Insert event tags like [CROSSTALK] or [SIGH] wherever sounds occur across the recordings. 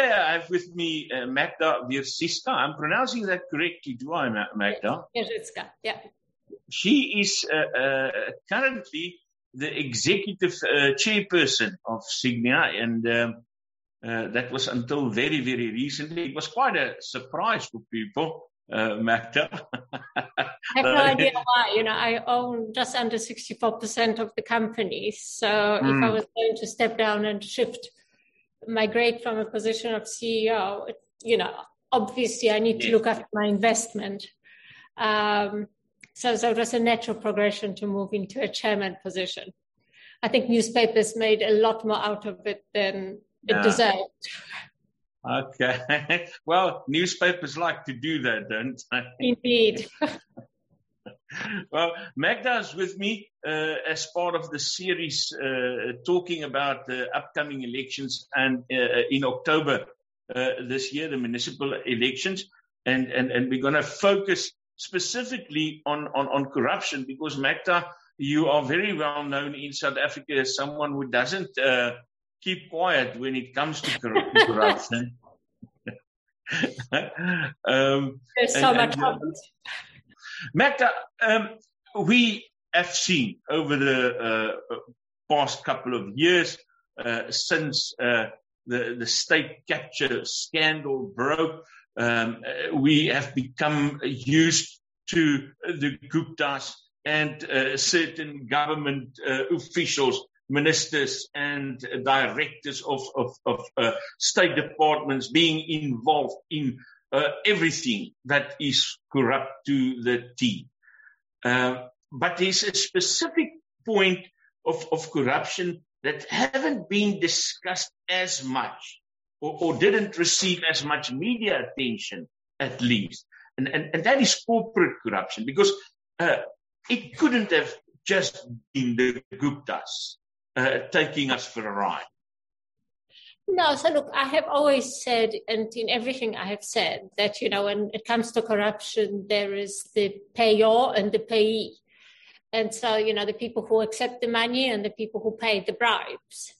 Today I have with me uh, Magda Wierzycka. I'm pronouncing that correctly, do I, Magda? Wierzycka, yeah. She is uh, uh, currently the executive uh, chairperson of Sygnia, and um, uh, that was until very, very recently. It was quite a surprise for people. Uh, Magda. I have no [LAUGHS] idea why. You know, I own just under 64% of the company. So mm. if I hmm. was going to step down and shift migrate from a position of CEO, you know, obviously I need to look after my investment. Um, so, so it was a natural progression to move into a chairman position. I think newspapers made a lot more out of it than it yeah. deserved. Okay. [LAUGHS] Well, newspapers like to do that, don't they? Indeed. [LAUGHS] well, Magda is with me uh, as part of the series uh, talking about the upcoming elections and uh, in October uh, this year, the municipal elections, and and and we're going to focus specifically on, on on corruption because Magda, you are very well known in South Africa as someone who doesn't uh, keep quiet when it comes to [LAUGHS] corruption. [LAUGHS] um, There's so and, much. And, Magda, um, we have seen over the uh, past couple of years uh, since uh, the, the state capture scandal broke, um, uh, we have become used to the Guptas and uh, certain government uh, officials, ministers and directors of, of, of state departments being involved in uh, everything that is corrupt to the T. Uh, but there's a specific point of, of corruption that haven't been discussed as much or, or didn't receive as much media attention, at least. And, and, and that is corporate corruption because uh, it couldn't have just been the Guptas uh, taking us for a ride. No, so look, I have always said, and in everything I have said, that, you know, when it comes to corruption, there is the payor and the payee. And so, you know, the people who accept the money and the people who pay the bribes.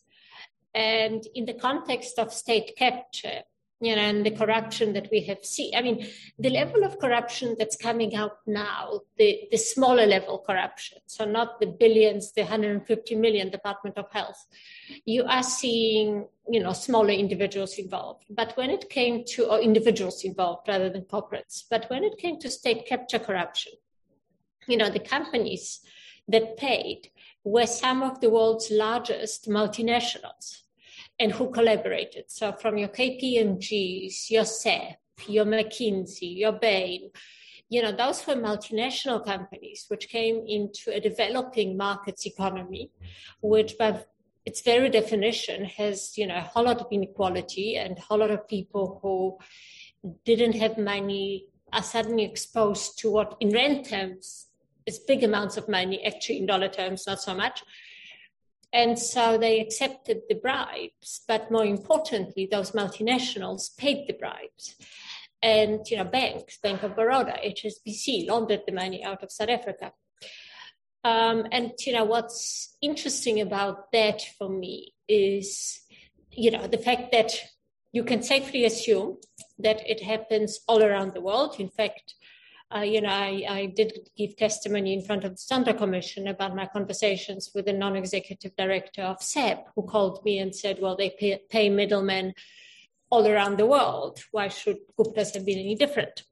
And in the context of state capture, you know, and the corruption that we have seen. I mean, the level of corruption that's coming out now, the, the smaller level corruption, so not the billions, the 150 million Department of Health, you are seeing, you know, smaller individuals involved. But when it came to, or individuals involved rather than corporates, but when it came to state capture corruption, you know, the companies that paid were some of the world's largest multinationals and who collaborated. So from your KPMGs, your SAP, your McKinsey, your Bain, you know, those were multinational companies which came into a developing markets economy, which by its very definition has, you know, a whole lot of inequality and a whole lot of people who didn't have money are suddenly exposed to what in rand terms is big amounts of money, actually in dollar terms, not so much, and so they accepted the bribes, but more importantly, those multinationals paid the bribes. And, you know, banks, Bank of Baroda, HSBC, laundered the money out of South Africa. Um, and, you know, what's interesting about that for me is, you know, the fact that you can safely assume that it happens all around the world. In fact, uh, you know, I, I, did give testimony in front of the Standard Commission about my conversations with the non-executive director of SAP, who called me and said, well, they pay, pay middlemen all around the world. Why should Guptas have been any different?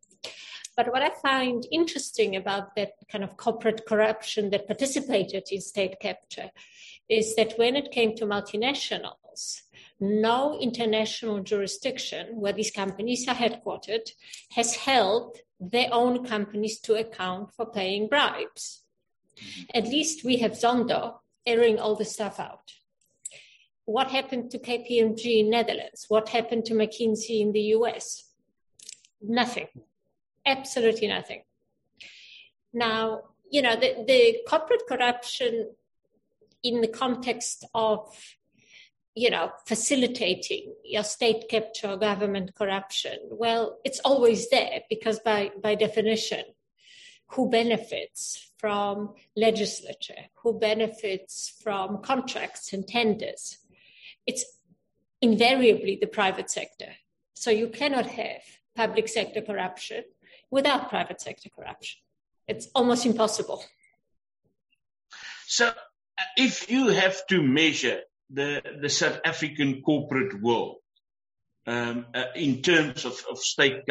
But what I find interesting about that kind of corporate corruption that participated in state capture is that when it came to multinationals, no international jurisdiction where these companies are headquartered has held their own companies to account for paying bribes. Mm-hmm. At least we have Zondo airing all the stuff out. What happened to KPMG in Netherlands? What happened to McKinsey in the US? Nothing. Absolutely nothing. Now, you know, the, the corporate corruption in the context of you know, facilitating your state capture government corruption? Well, it's always there because by, by definition, who benefits from legislature? Who benefits from contracts and tenders? It's invariably the private sector. So you cannot have public sector corruption without private sector corruption. It's almost impossible. So, uh, if you have to measure the, the South African corporate world um, uh, in terms of, of state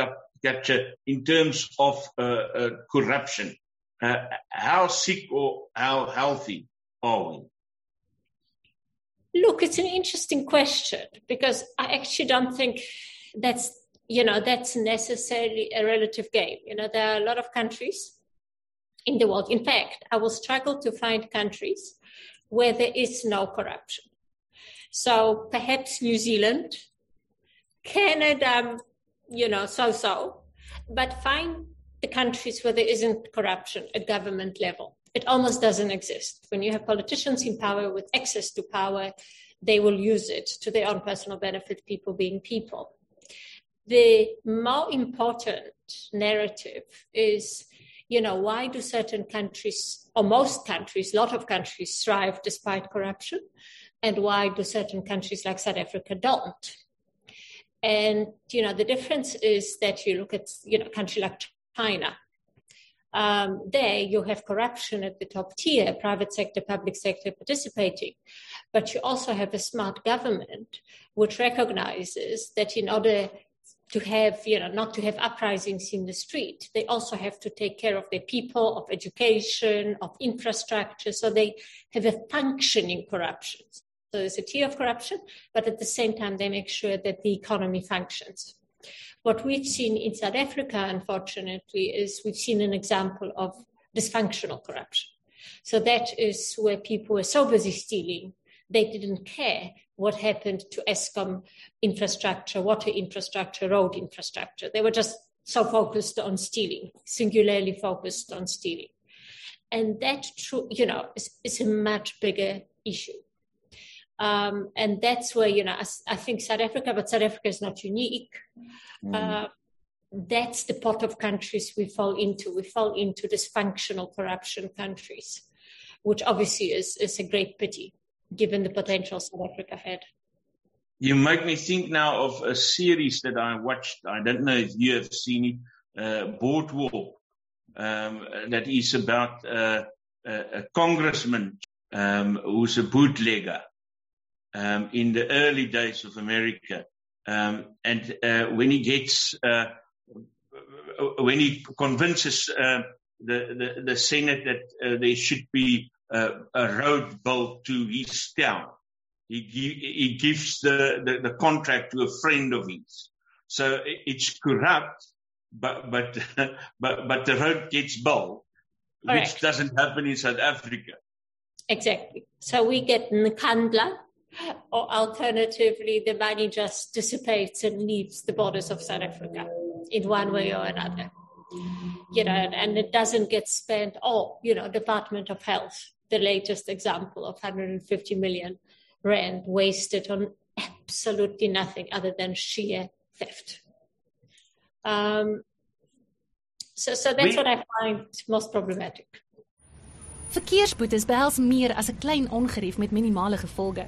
capture, in terms of uh, uh, corruption, uh, how sick or how healthy are we? Look, it's an interesting question because I actually don't think that's you know that's necessarily a relative game. You know, there are a lot of countries in the world. In fact, I will struggle to find countries where there is no corruption. So perhaps New Zealand, Canada, um, you know, so so, but find the countries where there isn't corruption at government level. It almost doesn't exist. When you have politicians in power with access to power, they will use it to their own personal benefit, people being people. The more important narrative is you know, why do certain countries, or most countries, a lot of countries thrive despite corruption? And why do certain countries like South Africa don't? And, you know, the difference is that you look at, you know, a country like China. Um, there you have corruption at the top tier, private sector, public sector participating. But you also have a smart government which recognizes that in order to have, you know, not to have uprisings in the street. They also have to take care of their people, of education, of infrastructure. So they have a functioning corruption. So there's a tier of corruption, but at the same time, they make sure that the economy functions. What we've seen in South Africa, unfortunately, is we've seen an example of dysfunctional corruption. So that is where people were so busy stealing, they didn't care what happened to Eskom infrastructure, water infrastructure, road infrastructure. They were just so focused on stealing, singularly focused on stealing. And that, true, you know, is, is a much bigger issue. Um, and that's where, you know, I, I, think South Africa, but South Africa is not unique. Mm. Uh, that's the pot of countries we fall into. We fall into dysfunctional corruption countries, which obviously is, is a great pity given the potential South Africa had. You make me think now of a series that I watched. I don't know if you have seen it, uh, Boardwalk, um, that is about uh, a, a, congressman um, who's a bootlegger um, in the early days of America. Um, and uh, when he gets, uh, when he convinces uh, the, the, the Senate that uh, there should be uh, a road built to his town. He, he gives the, the, the, contract to a friend of his. So it's corrupt, but, but, [LAUGHS] but, but the road gets built, Correct. which doesn't happen in South Africa. Exactly. So we get Nkandla, or alternatively, the money just dissipates and leaves the borders of South Africa in one way or another. You know, and it doesn't get spent, or, you know, Department of Health the latest example of 150 million rand wasted on absolutely nothing other than sheer theft. Um, so, so that's we, what I find most problematic. Verkeersboetes behels meer as 'n klein ongerief met minimale gevolge.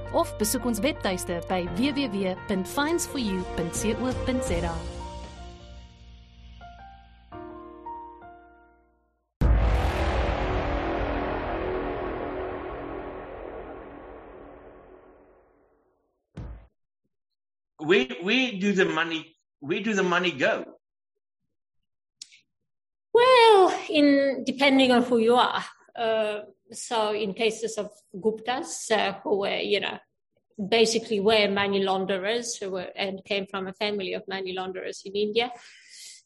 of besoek ons webtuiste by www.finesforyou.co.za. where where do the money where do the money go? Well, in depending on who you are. Uh, so in cases of Guptas, uh, who were you know basically were money launderers who were, and came from a family of money launderers in India.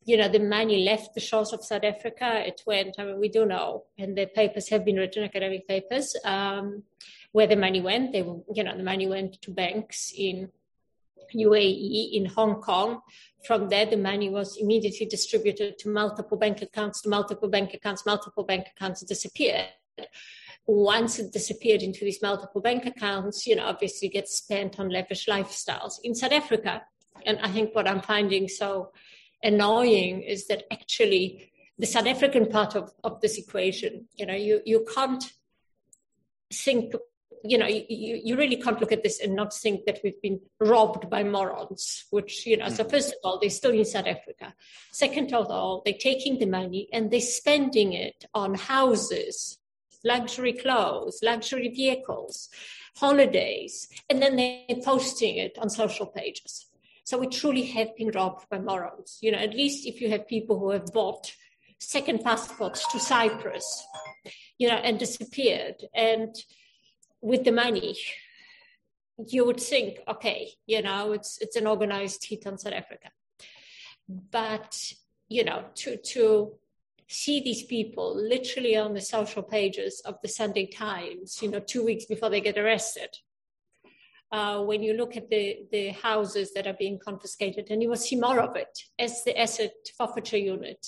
You know, the money left the shores of South Africa. It went, I mean, we do know, and the papers have been written, academic papers, um, where the money went. They, you know, the money went to banks in UAE, in Hong Kong. From there, the money was immediately distributed to multiple bank accounts, to multiple bank accounts, multiple bank accounts disappeared. Once it disappeared into these multiple bank accounts, you know, obviously gets spent on lavish lifestyles. In South Africa, and I think what I'm finding so annoying is that actually the South African part of, of this equation, you know, you, you can't think you know, you, you really can't look at this and not think that we've been robbed by morons, which, you know, mm-hmm. so first of all, they're still in South Africa. Second of all, they're taking the money and they're spending it on houses, luxury clothes, luxury vehicles, holidays, and then they're posting it on social pages. So we truly have been robbed by morons. You know, at least if you have people who have bought second passports to Cyprus, you know, and disappeared and with the money, you would think, okay, you know, it's it's an organized hit on South Africa. But you know, to to see these people literally on the social pages of the Sunday Times, you know, two weeks before they get arrested. Uh, when you look at the, the houses that are being confiscated, and you will see more of it as the asset forfeiture unit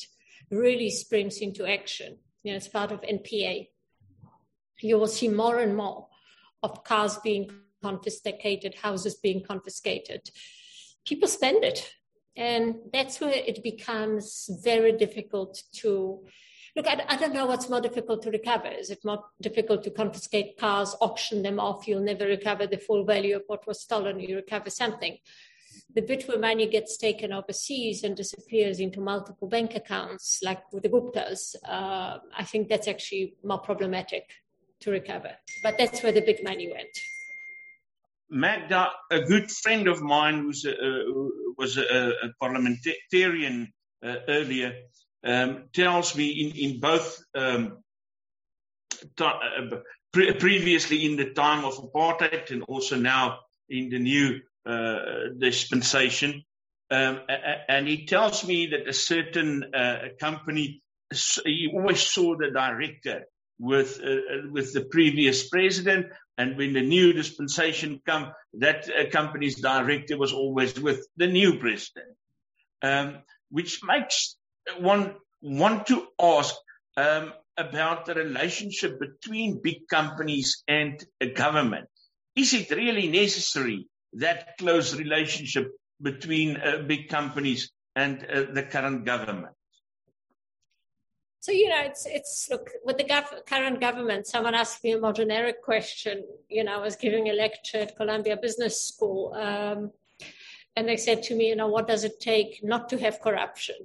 really springs into action, you know, as part of NPA. You will see more and more of cars being confiscated, houses being confiscated. People spend it. And that's where it becomes very difficult to look. I, I don't know what's more difficult to recover. Is it more difficult to confiscate cars, auction them off? You'll never recover the full value of what was stolen. You recover something. The bit where money gets taken overseas and disappears into multiple bank accounts, like with the Guptas, uh, I think that's actually more problematic to recover. But that's where the big money went. Magda, a good friend of mine was a, was a, a parliamentarian uh, earlier, um, tells me in, in both um, uh, pre- previously in the time of apartheid and also now in the new uh, dispensation. Um, and he tells me that a certain uh, company, he always saw the director with uh, with the previous president, and when the new dispensation come, that uh, company's director was always with the new president, um, which makes one want to ask um, about the relationship between big companies and a government. Is it really necessary that close relationship between uh, big companies and uh, the current government? So you know, it's it's look with the gov- current government. Someone asked me a more generic question. You know, I was giving a lecture at Columbia Business School, um, and they said to me, you know, what does it take not to have corruption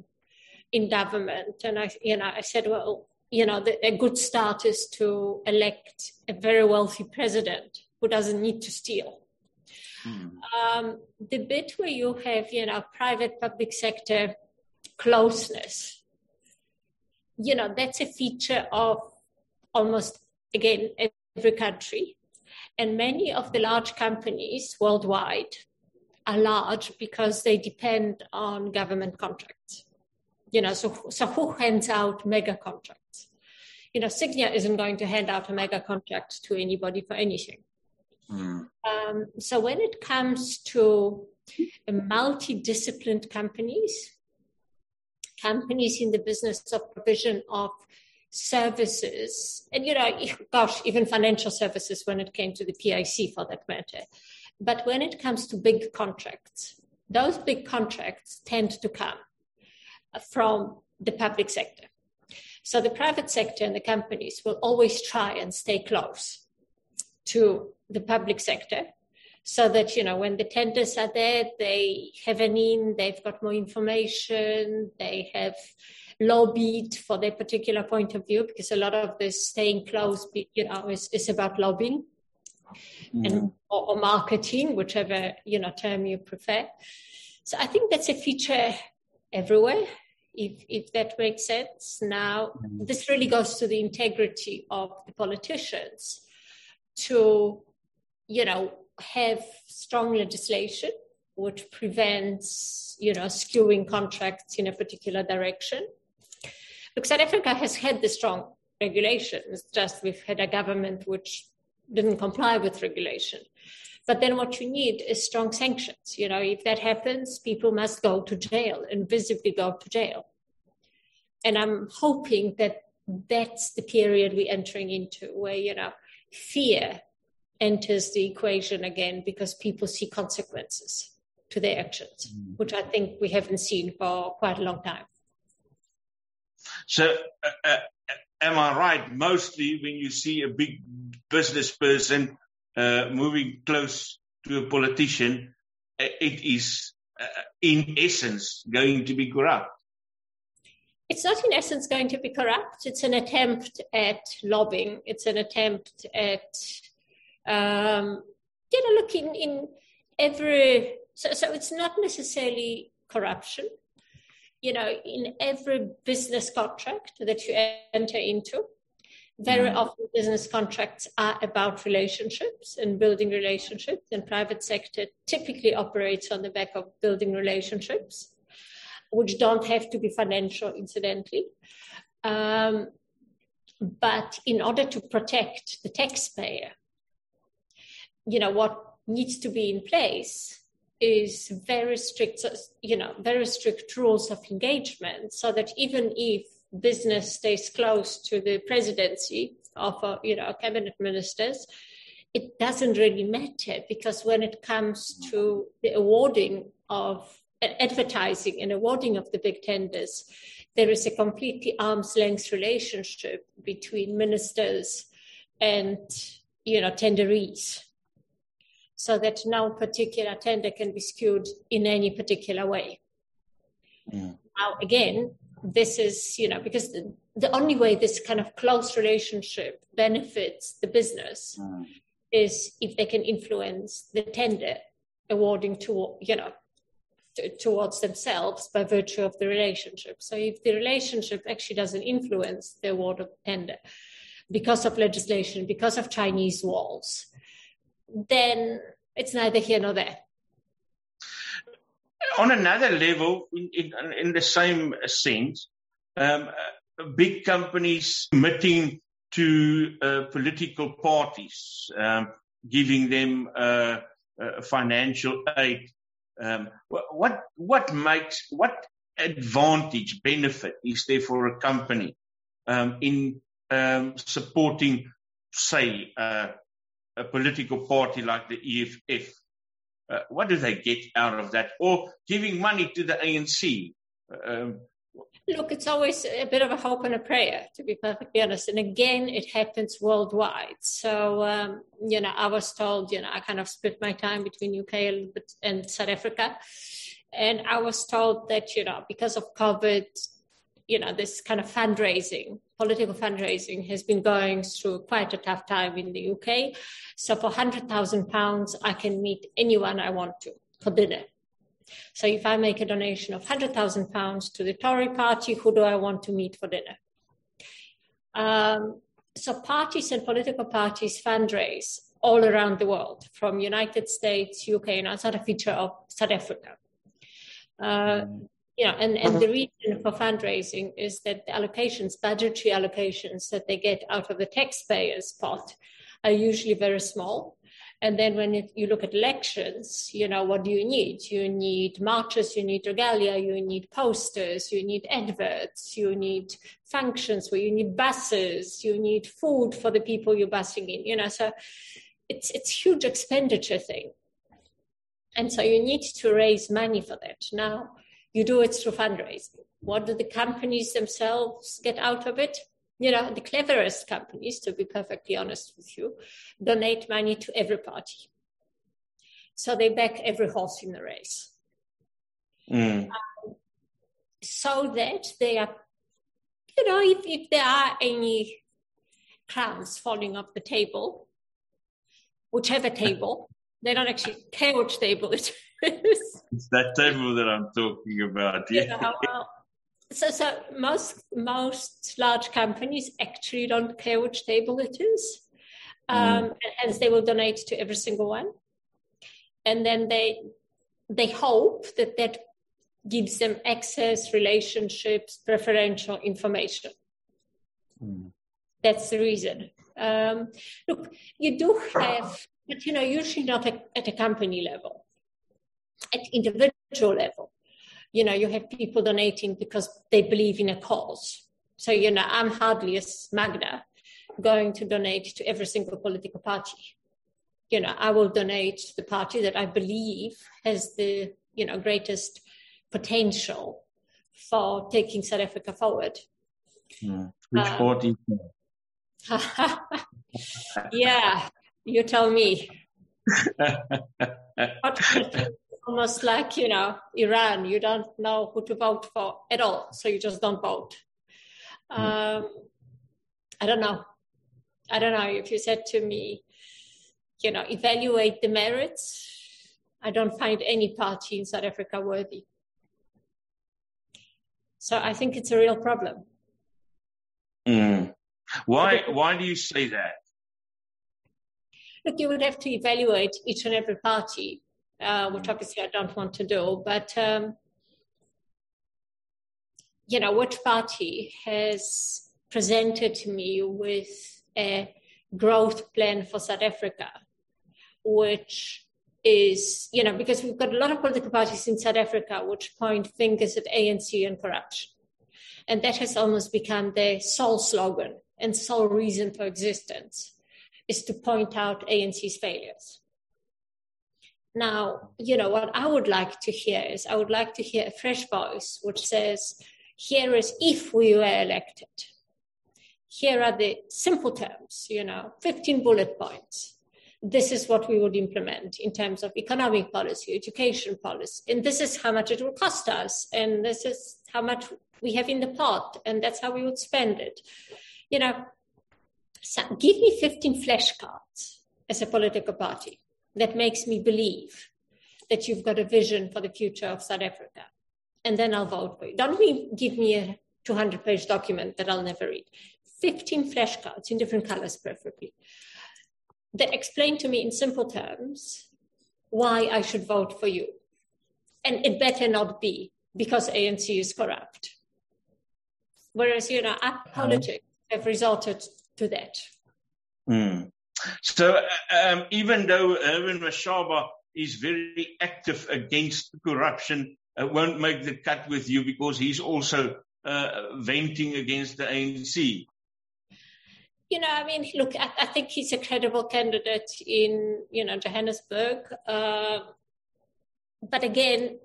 in government? And I, you know, I said, well, you know, the, a good start is to elect a very wealthy president who doesn't need to steal. Mm. Um, the bit where you have, you know, private public sector closeness you know, that's a feature of almost, again, every country. And many of the large companies worldwide are large because they depend on government contracts. You know, so, so who hands out mega contracts? You know, Sygnia isn't going to hand out a mega contract to anybody for anything. Mm. Um, so when it comes to multidisciplined companies, companies in the business of provision of services, and you know, gosh, even financial services when it came to the PIC for that matter. But when it comes to big contracts, those big contracts tend to come from the public sector. So the private sector and the companies will always try and stay close to the public sector so that you know when the tenders are there they have an in they've got more information they have lobbied for their particular point of view because a lot of this staying close you know is, is about lobbying mm. and or, or, marketing whichever you know term you prefer so i think that's a feature everywhere if if that makes sense now mm. this really goes to the integrity of the politicians to you know have strong legislation which prevents, you know, skewing contracts in a particular direction. Look, South Africa has had the strong regulation. It's just we've had a government which didn't comply with regulation. But then what you need is strong sanctions. You know, if that happens, people must go to jail and visibly go to jail. And I'm hoping that that's the period we're entering into where, you know, fear enters the equation again because people see consequences to their actions, mm. which I think we haven't seen for quite a long time. So, uh, uh, am I right? Mostly when you see a big business person uh, moving close to a politician, uh, it is uh, in essence going to be corrupt. It's not in essence going to be corrupt. It's an attempt at lobbying. It's an attempt at, um, you know, look in in every. So, so it's not necessarily corruption you know, in every business contract that you enter into, very mm. often business contracts are about relationships and building relationships, and private sector typically operates on the back of building relationships, which don't have to be financial, incidentally. Um, but in order to protect the taxpayer, you know, what needs to be in place is very strict, you know, very strict rules of engagement so that even if business stays close to the presidency of, uh, you know, cabinet ministers, it doesn't really matter because when it comes to the awarding of advertising and awarding of the big tenders, there is a completely arm's length relationship between ministers and, you know, tenderees so that no particular tender can be skewed in any particular way. Mm. Now, again, this is, you know, because the, the, only way this kind of close relationship benefits the business mm. is if they can influence the tender awarding to, you know, towards themselves by virtue of the relationship. So if the relationship actually doesn't influence the award of tender because of legislation, because of Chinese walls, then it's neither here nor there. On another level, in, in, in the same sense, um, big companies committing to uh, political parties, um, giving them uh, uh financial aid. Um, what what makes what advantage benefit is there for a company um, in um, supporting, say, uh, a political party like the EFF, uh, what do they get out of that? Or giving money to the ANC? Um, Look, it's always a bit of a hope and a prayer, to be perfectly honest. And again, it happens worldwide. So, um, you know, I was told, you know, I kind of split my time between UK and South Africa. And I was told that, you know, because of COVID, you know, this kind of fundraising, political fundraising has been going through quite a tough time in the UK. So for £100,000, I can meet anyone I want to for dinner. So if I make a donation of £100,000 to the Tory party, who do I want to meet for dinner? Um, so parties and political parties fundraise all around the world, from United States, UK, and outside a feature of South Africa. Uh, you know, and, and the mm-hmm. reason for fundraising is that the allocations, budgetary allocations that they get out of the taxpayers' pot are usually very small. And then when it, you look at elections, you know, what do you need? You need marches, you need regalia, you need posters, you need adverts, you need functions where you need buses, you need food for the people you're busing in, you know, so it's, it's huge expenditure thing. And so you need to raise money for that. Now, you do it through fundraising. What do the companies themselves get out of it? You know, the cleverest companies, to be perfectly honest with you, donate money to every party. So they back every horse in the race. Mm. Um, so that they are, you know, if, if there are any crowns falling off the table, whichever table, they don't actually care which table it it's that table that I'm talking about. Yeah. yeah well, so, so most most large companies actually don't care which table it is, um, mm. hence they will donate to every single one, and then they they hope that that gives them access, relationships, preferential information. Mm. That's the reason. Um, look, you do have but you know, usually not at, at a company level, at individual level. You know, you have people donating because they believe in a cause. So, you know, I'm hardly as Magda going to donate to every single political party. You know, I will donate to the party that I believe has the, you know, greatest potential for taking South Africa forward. Mm. Which um, party? [LAUGHS] yeah, you tell me. [LAUGHS] almost like, you know, Iran, you don't know who to vote for at all, so you just don't vote. Hmm. Um, I don't know. I don't know if you said to me, you know, evaluate the merits. I don't find any party in South Africa worthy. So I think it's a real problem. Mm. Why? Why do you say that? Look, you would have to evaluate each and every party, uh, which obviously I don't want to do. But um, you know, which party has presented to me with a growth plan for South Africa, which is, you know, because we've got a lot of political parties in South Africa which point fingers at ANC and corruption. And that has almost become their sole slogan and sole reason for existence is to point out ANC's failures. Now, you know, what I would like to hear is I would like to hear a fresh voice which says, here is if we were elected. Here are the simple terms, you know, 15 bullet points. This is what we would implement in terms of economic policy, education policy, and this is how much it will cost us, and this is how much we have in the pot, and that's how we would spend it. You know, so give me 15 flashcards as a political party that makes me believe that you've got a vision for the future of South Africa. And then I'll vote for you. Don't give me a 200 page document that I'll never read. 15 flashcards in different colors, preferably, that explain to me in simple terms why I should vote for you. And it better not be because ANC is corrupt. Whereas, you know, our politics have resulted to that. Mm. So um, even though Herman Mashaba is very active against corruption, uh, won't make the cut with you because he's also uh, venting against the ANC. You know, I mean, look, I, I, think he's a credible candidate in, you know, Johannesburg. Uh, but again,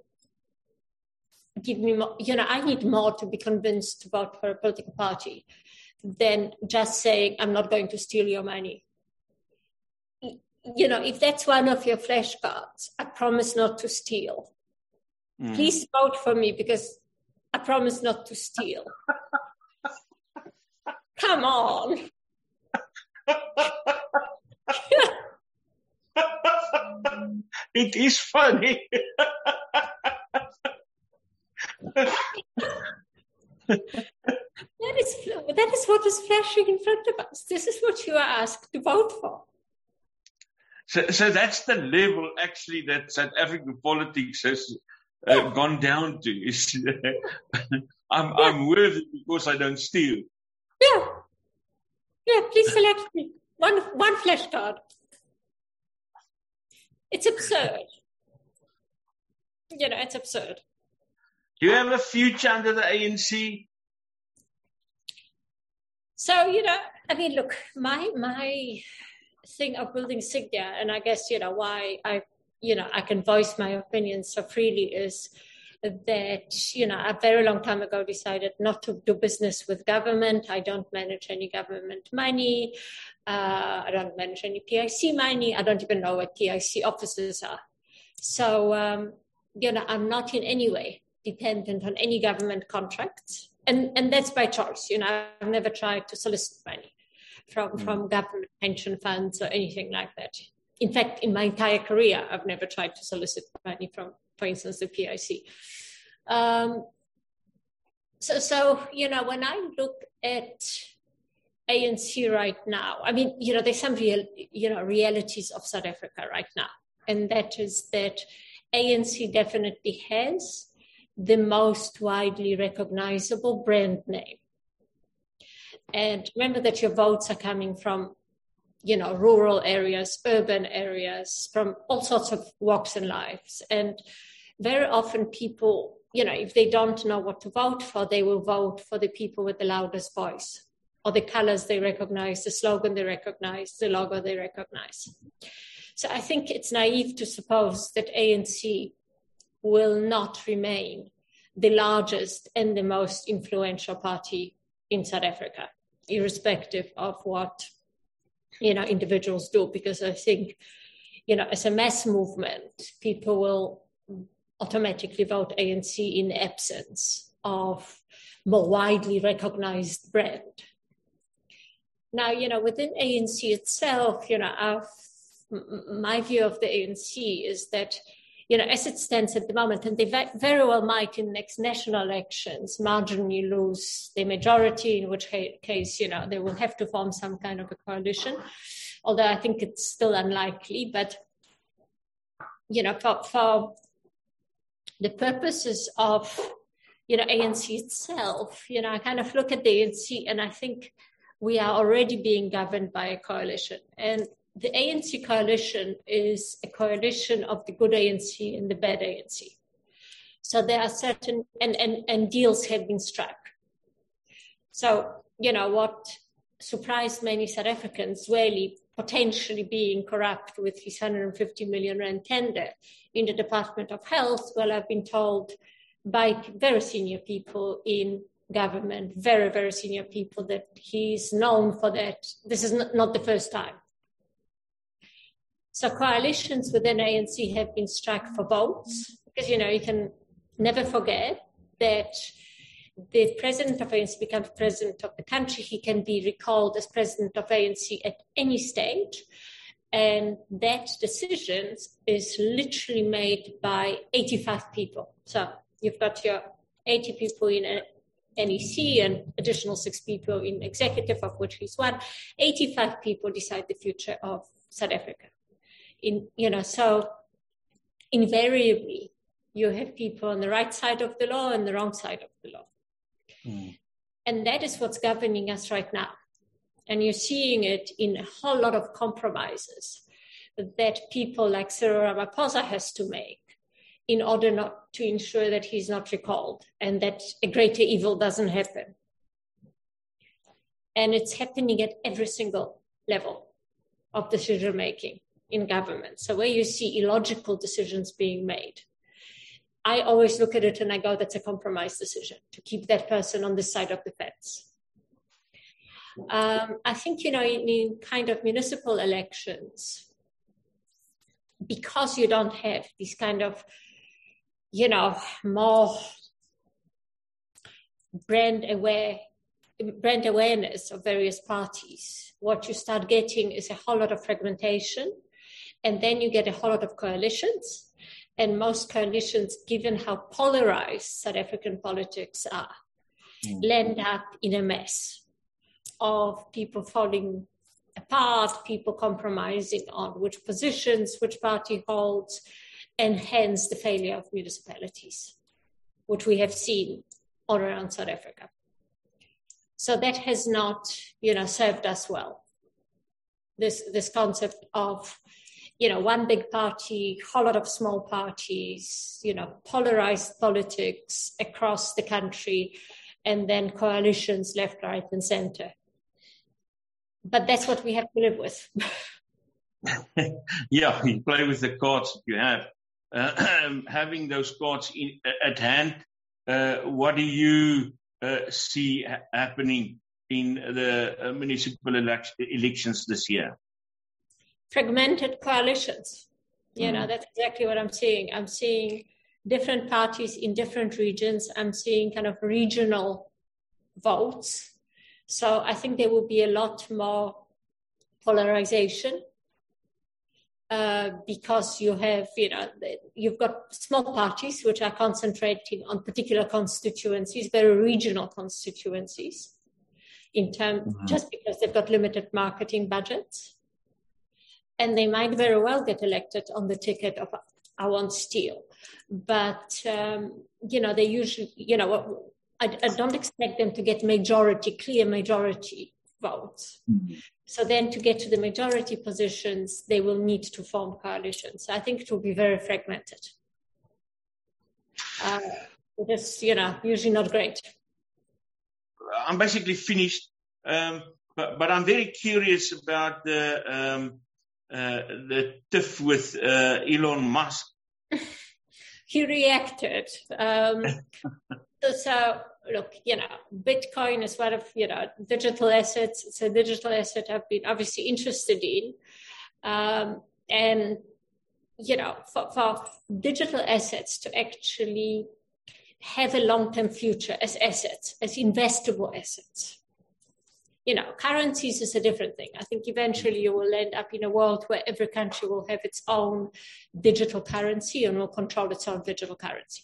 give me more, you know, I need more to be convinced to vote for a political party than just saying, I'm not going to steal your money. You know, if that's one of your flashcards, I promise not to steal. Mm. Please vote for me because I promise not to steal. [LAUGHS] Come on. [LAUGHS] it is funny. [LAUGHS] That is, that is what is flashing in front of us. This is what you are asked to vote for. So, so that's the level actually that South African politics has uh, gone down to. [LAUGHS] Is [LAUGHS] I'm. I'm worthy because I don't steal. Yeah. Yeah, please select me. One, one flashcard. It's absurd. You know, it's absurd. Do you have a future under the ANC? So, you know, I mean, look, my my thing of building Sygnia, and I guess, you know, why I, you know, I can voice my opinion so freely is that, you know, a very long time ago decided not to do business with government. I don't manage any government money. Uh, I don't manage any PIC money. I don't even know what PIC offices are. So, um, you know, I'm not in any way dependent on any government contracts and and that's by choice. You know, I've never tried to solicit money from mm. from government pension funds or anything like that. In fact, in my entire career, I've never tried to solicit money from, for instance, the PIC. Um, so, so you know, when I look at ANC right now, I mean, you know, there's some real, you know, realities of South Africa right now, and that is that ANC definitely has the most widely recognizable brand name. And remember that your votes are coming from you know, rural areas, urban areas, from all sorts of walks in lives. And very often people, you know, if they don't know what to vote for, they will vote for the people with the loudest voice or the colors they recognize, the slogan they recognize, the logo they recognize. So I think it's naive to suppose that ANC will not remain the largest and the most influential party in South Africa, irrespective of what you know individuals do because i think you know as a mass movement people will automatically vote anc in absence of more widely recognized brand. Now you know within anc itself you know my view of the anc is that you know, as it stands at the moment, and they very well might in next national elections marginally lose the majority, in which case, you know, they will have to form some kind of a coalition. Although I think it's still unlikely, but you know, for, for the purposes of you know ANC itself, you know, I kind of look at the ANC and I think we are already being governed by a coalition, and the ANC coalition is a coalition of the good ANC and the bad ANC. So there are certain, and, and, and deals have been struck. So, you know, what surprised many South Africans, really potentially being corrupt with his 150 million rand tender in the Department of Health, well, I've been told by very senior people in government, very, very senior people, that he's known for that. This is not, not the first time. So coalitions within ANC have been struck for votes because, you know, you can never forget that the president of ANC becomes president of the country. He can be recalled as president of ANC at any stage. And that decision is literally made by 85 people. So you've got your 80 people in NEC and additional six people in executive, of which he's one. 85 people decide the future of South Africa in you know so invariably you have people on the right side of the law and the wrong side of the law mm. and that is what's governing us right now and you're seeing it in a whole lot of compromises that people like Cyril Ramaphosa has to make in order not to ensure that he's not recalled and that a greater evil doesn't happen. And it's happening at every single level of decision making in government. So where you see illogical decisions being made, I always look at it and I go, that's a compromise decision to keep that person on the side of the fence. Um, I think, you know, in, in kind of municipal elections, because you don't have these kind of, you know, more brand aware brand awareness of various parties, what you start getting is a whole lot of fragmentation and then you get a whole lot of coalitions. And most coalitions, given how polarized South African politics are, mm. land up in a mess of people falling apart, people compromising on which positions, which party holds, and hence the failure of municipalities, which we have seen all around South Africa. So that has not, you know, served us well. This this concept of you know, one big party, whole lot of small parties, you know, polarized politics across the country, and then coalitions left, right, and center. But that's what we have to live with. [LAUGHS] yeah, you play with the cards you have. Uh, [CLEARS THROAT] having those cards in, at hand, uh, what do you uh, see ha- happening in the uh, municipal elect- elections this year? Fragmented coalitions. You know, mm. that's exactly what I'm seeing. I'm seeing different parties in different regions. I'm seeing kind of regional votes. So I think there will be a lot more polarization uh, because you have, you know, you've got small parties which are concentrating on particular constituencies, very regional constituencies, in terms mm-hmm. just because they've got limited marketing budgets and they might very well get elected on the ticket of I want steel. But, um, you know, they usually, you know, I, I, don't expect them to get majority, clear majority votes. Mm-hmm. So then to get to the majority positions, they will need to form coalitions. So I think it will be very fragmented. Uh, it is, you know, usually not great. I'm basically finished, um, but, but I'm very curious about the um, the tiff with uh, Elon Musk. [LAUGHS] he reacted. Um, [LAUGHS] so, so, look, you know, Bitcoin is one of you know digital assets. It's a digital asset I've been obviously interested in, um, and you know, for, for digital assets to actually have a long-term future as assets, as investable assets. You know, currencies is a different thing. I think eventually you will end up in a world where every country will have its own digital currency and will control its own digital currency.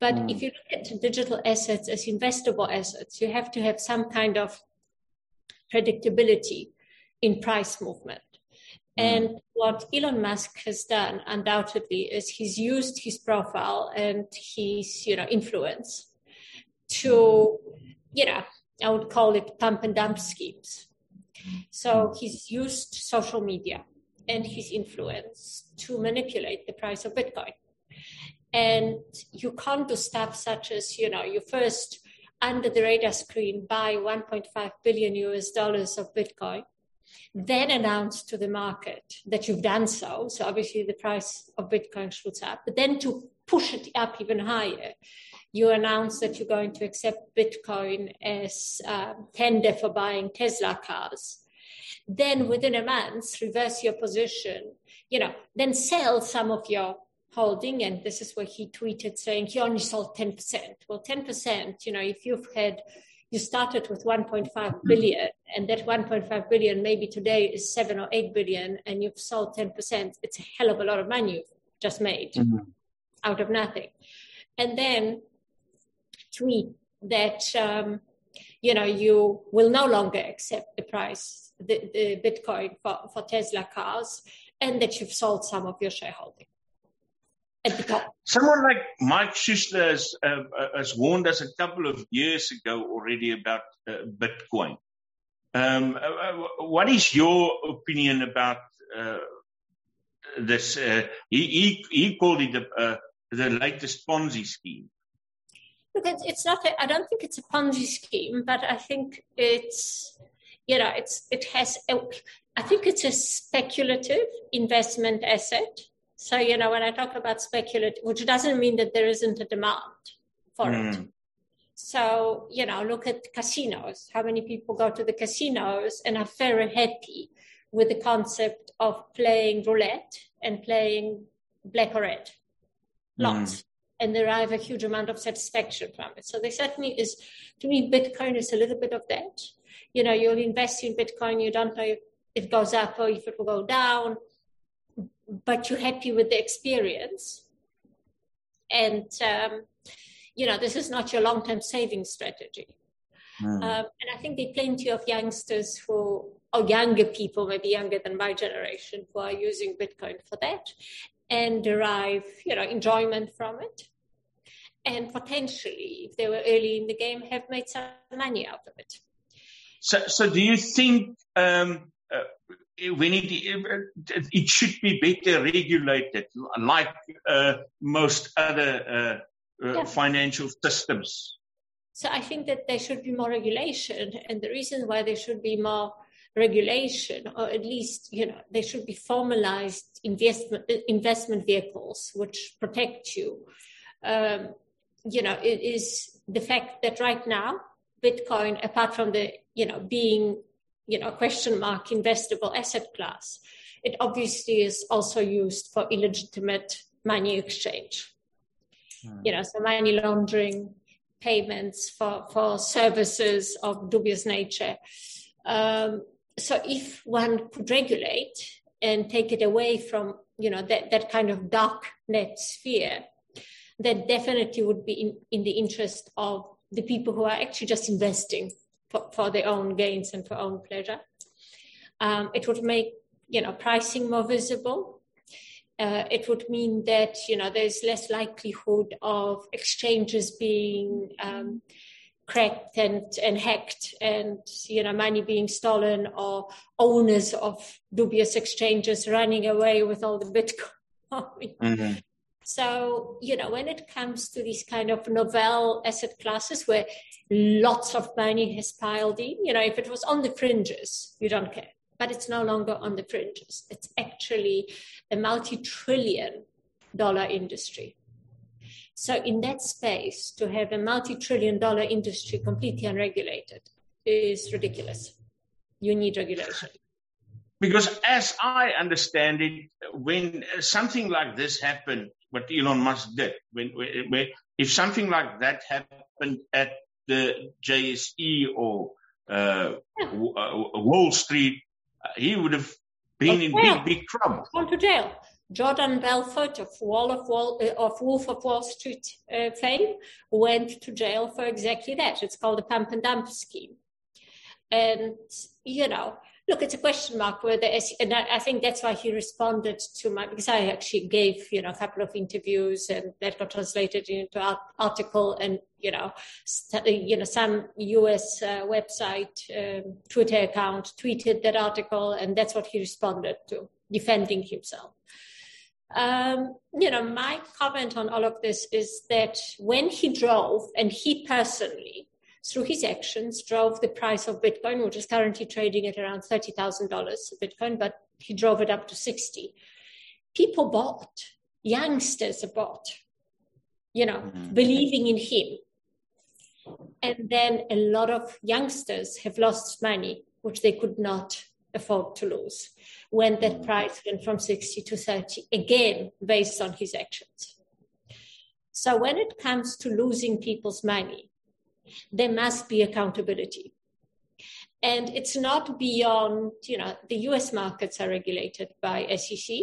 But mm. if you look at digital assets as investable assets, you have to have some kind of predictability in price movement. Mm. And what Elon Musk has done undoubtedly is he's used his profile and his, you know, influence to, you know, I would call it pump and dump schemes. So he's used social media and his influence to manipulate the price of Bitcoin. And you can't do stuff such as, you know, you first under the radar screen buy 1.5 billion US dollars of Bitcoin then announce to the market that you've done so. So obviously the price of Bitcoin shoots up, but then to push it up even higher, you announce that you're going to accept Bitcoin as uh, tender for buying Tesla cars. Then within a month, reverse your position, you know, then sell some of your holding. And this is where he tweeted saying he only sold 10%. Well, 10%, you know, if you've had you started with 1.5 billion and that 1.5 billion maybe today is 7 or 8 billion and you've sold 10% it's a hell of a lot of money you've just made mm-hmm. out of nothing and then tweet that um, you know you will no longer accept the price the, the bitcoin for, for tesla cars and that you've sold some of your shareholding Someone like Mike Schuessler has, uh, has warned us a couple of years ago already about uh, Bitcoin. Um, uh, uh what is your opinion about uh, this? Uh, he, he, he, called it the latest Ponzi scheme. Look, it's not. A, I don't think it's a Ponzi scheme, but I think it's, you know, it's it has. I think it's a speculative investment asset so, you know, when I talk about speculative, which doesn't mean that there isn't a demand for mm. it. So, you know, look at casinos. How many people go to the casinos and are very happy with the concept of playing roulette and playing black or red lots mm. And derive a huge amount of satisfaction from it. So there certainly is, to me, Bitcoin is a little bit of that. You know, you'll invest in Bitcoin, you don't know if it goes up or if it will go down but you're happy with the experience. And, um, you know, this is not your long term saving strategy. Mm. Um, and I think there are plenty of youngsters who, or younger people, maybe younger than my generation, who are using Bitcoin for that and derive, you know, enjoyment from it. And potentially, if they were early in the game, have made some money out of it. So, so do you think um, uh, when it, it should be better regulated, like uh, most other uh, uh, yeah. financial systems. So I think that there should be more regulation, and the reason why there should be more regulation, or at least you know, there should be formalized investment investment vehicles which protect you. Um, you know, it is the fact that right now Bitcoin, apart from the you know being you know, question mark investable asset class. It obviously is also used for illegitimate money exchange. Hmm. You know, so money laundering, payments for, for services of dubious nature. Um, so if one could regulate and take it away from, you know, that, that kind of dark net sphere, that definitely would be in, in the interest of the people who are actually just investing for, for their own gains and for own pleasure. Um, it would make you know pricing more visible. Uh, it would mean that you know there's less likelihood of exchanges being um, cracked and, and hacked and, you know, money being stolen or owners of dubious exchanges running away with all the Bitcoin. Mm-hmm. So, you know, when it comes to these kind of novel asset classes where lots of money has piled in, you know, if it was on the fringes, you don't care. But it's no longer on the fringes. It's actually a multi trillion dollar industry. So, in that space, to have a multi trillion dollar industry completely unregulated is ridiculous. You need regulation. Because, as I understand it, when something like this happened, what Elon Musk did, when, when if something like that happened at the JSE or uh, yeah. Wall Street, he would have been in big, big trouble. Gone to jail. Jordan Belfort of, Wall of, Wall, uh, of Wolf of Wall Street uh, fame went to jail for exactly that. It's called the pump and dump scheme. And, you know, look, it's a question mark whether, and I think that's why he responded to my, because I actually gave, you know, a couple of interviews and that got translated into an article and, you know, st- you know, some US uh, website, um, Twitter account tweeted that article and that's what he responded to, defending himself. Um, you know, my comment on all of this is that when he drove, and he personally, through his actions, drove the price of Bitcoin, which is currently trading at around $30,000 a Bitcoin, but he drove it up to 60. People bought, youngsters bought, you know, mm-hmm. believing in him. And then a lot of youngsters have lost money, which they could not afford to lose when that mm. price went from 60 to 30, again, based on his actions. So when it comes to losing people's money, there must be accountability. And it's not beyond, you know, the US markets are regulated by SEC.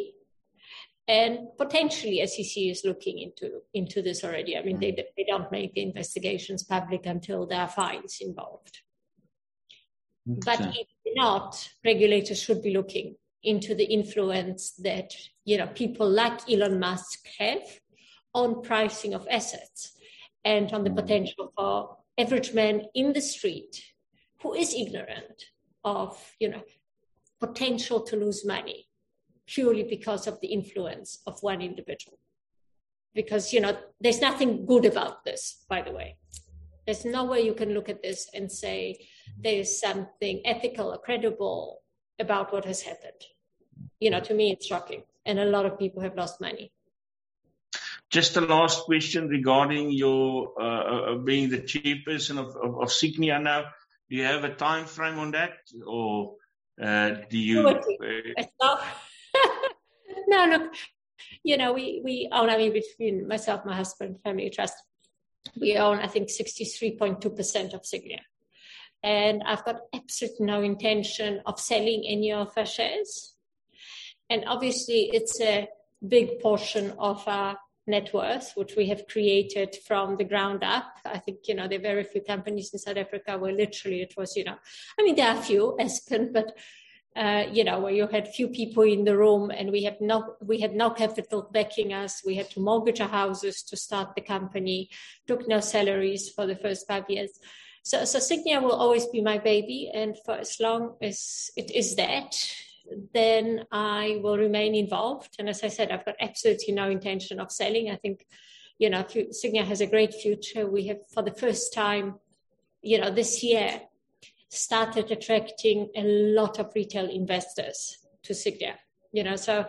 And potentially SEC is looking into, into this already. I mean, they, they don't make the investigations public until there are fines involved. But if not, regulators should be looking into the influence that you know people like Elon Musk have on pricing of assets and on the mm. potential for average man in the street who is ignorant of you know potential to lose money purely because of the influence of one individual. Because you know there's nothing good about this by the way. There's no way you can look at this and say there's something ethical or credible about what has happened you know, to me, it's shocking. And a lot of people have lost money. Just a last question regarding your uh, uh, being the chairperson of, of, of Sygnia now. Do you have a time frame on that, or uh, do you? Uh, [LAUGHS] no, look, you know, we we own. I mean, between myself, my husband, family trust, we own, I think, sixty-three point two percent of Sygnia, and I've got absolutely no intention of selling any of our shares. And obviously, it's a big portion of our net worth, which we have created from the ground up. I think, you know, there are very few companies in South Africa where literally it was, you know, I mean, there are a few, Aspen, but, uh, you know, where you had few people in the room and we have no, we had no capital backing us. We had to mortgage our houses to start the company, took no salaries for the first five years. So, so Sygnia will always be my baby. And for as long as it is that, then I will remain involved. And as I said, I've got absolutely no intention of selling. I think, you know, Sygnia has a great future. We have, for the first time, you know, this year, started attracting a lot of retail investors to Sygnia. You know, so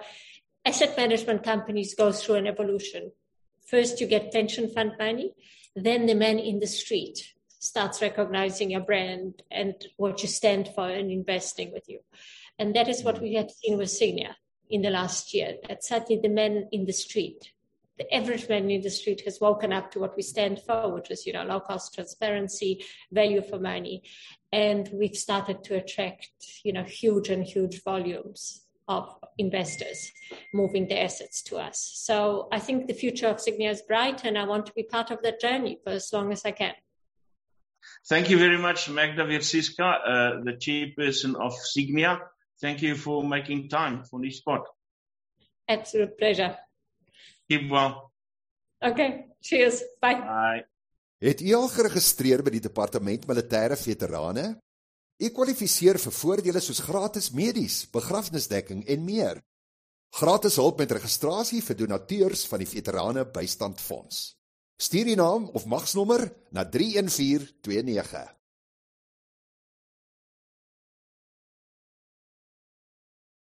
asset management companies go through an evolution. First, you get pension fund money, then the man in the street starts recognizing your brand and what you stand for and investing with you. And that is what we have seen with Sygnia in the last year. That certainly the men in the street, the average man in the street has woken up to what we stand for, which is, you know, low cost transparency, value for money. And we've started to attract, you know, huge and huge volumes of investors moving their assets to us. So I think the future of Sygnia is bright and I want to be part of that journey for as long as I can. Thank you very much, Magda Wierciska, uh, the chairperson of Signia. Thank you for making time for this spot. Absolute pleasure. Keep well. Okay. Cheers. Bye. Bye. Het u al geregistreer by die Departement Militêre Veterane? U kwalifiseer vir voordele soos gratis medies, begrafnisdekking en meer. Gratis hulp met registrasie vir donateurs van die Veterane Bystandfonds. Stuur u naam of magsnommer na 31429.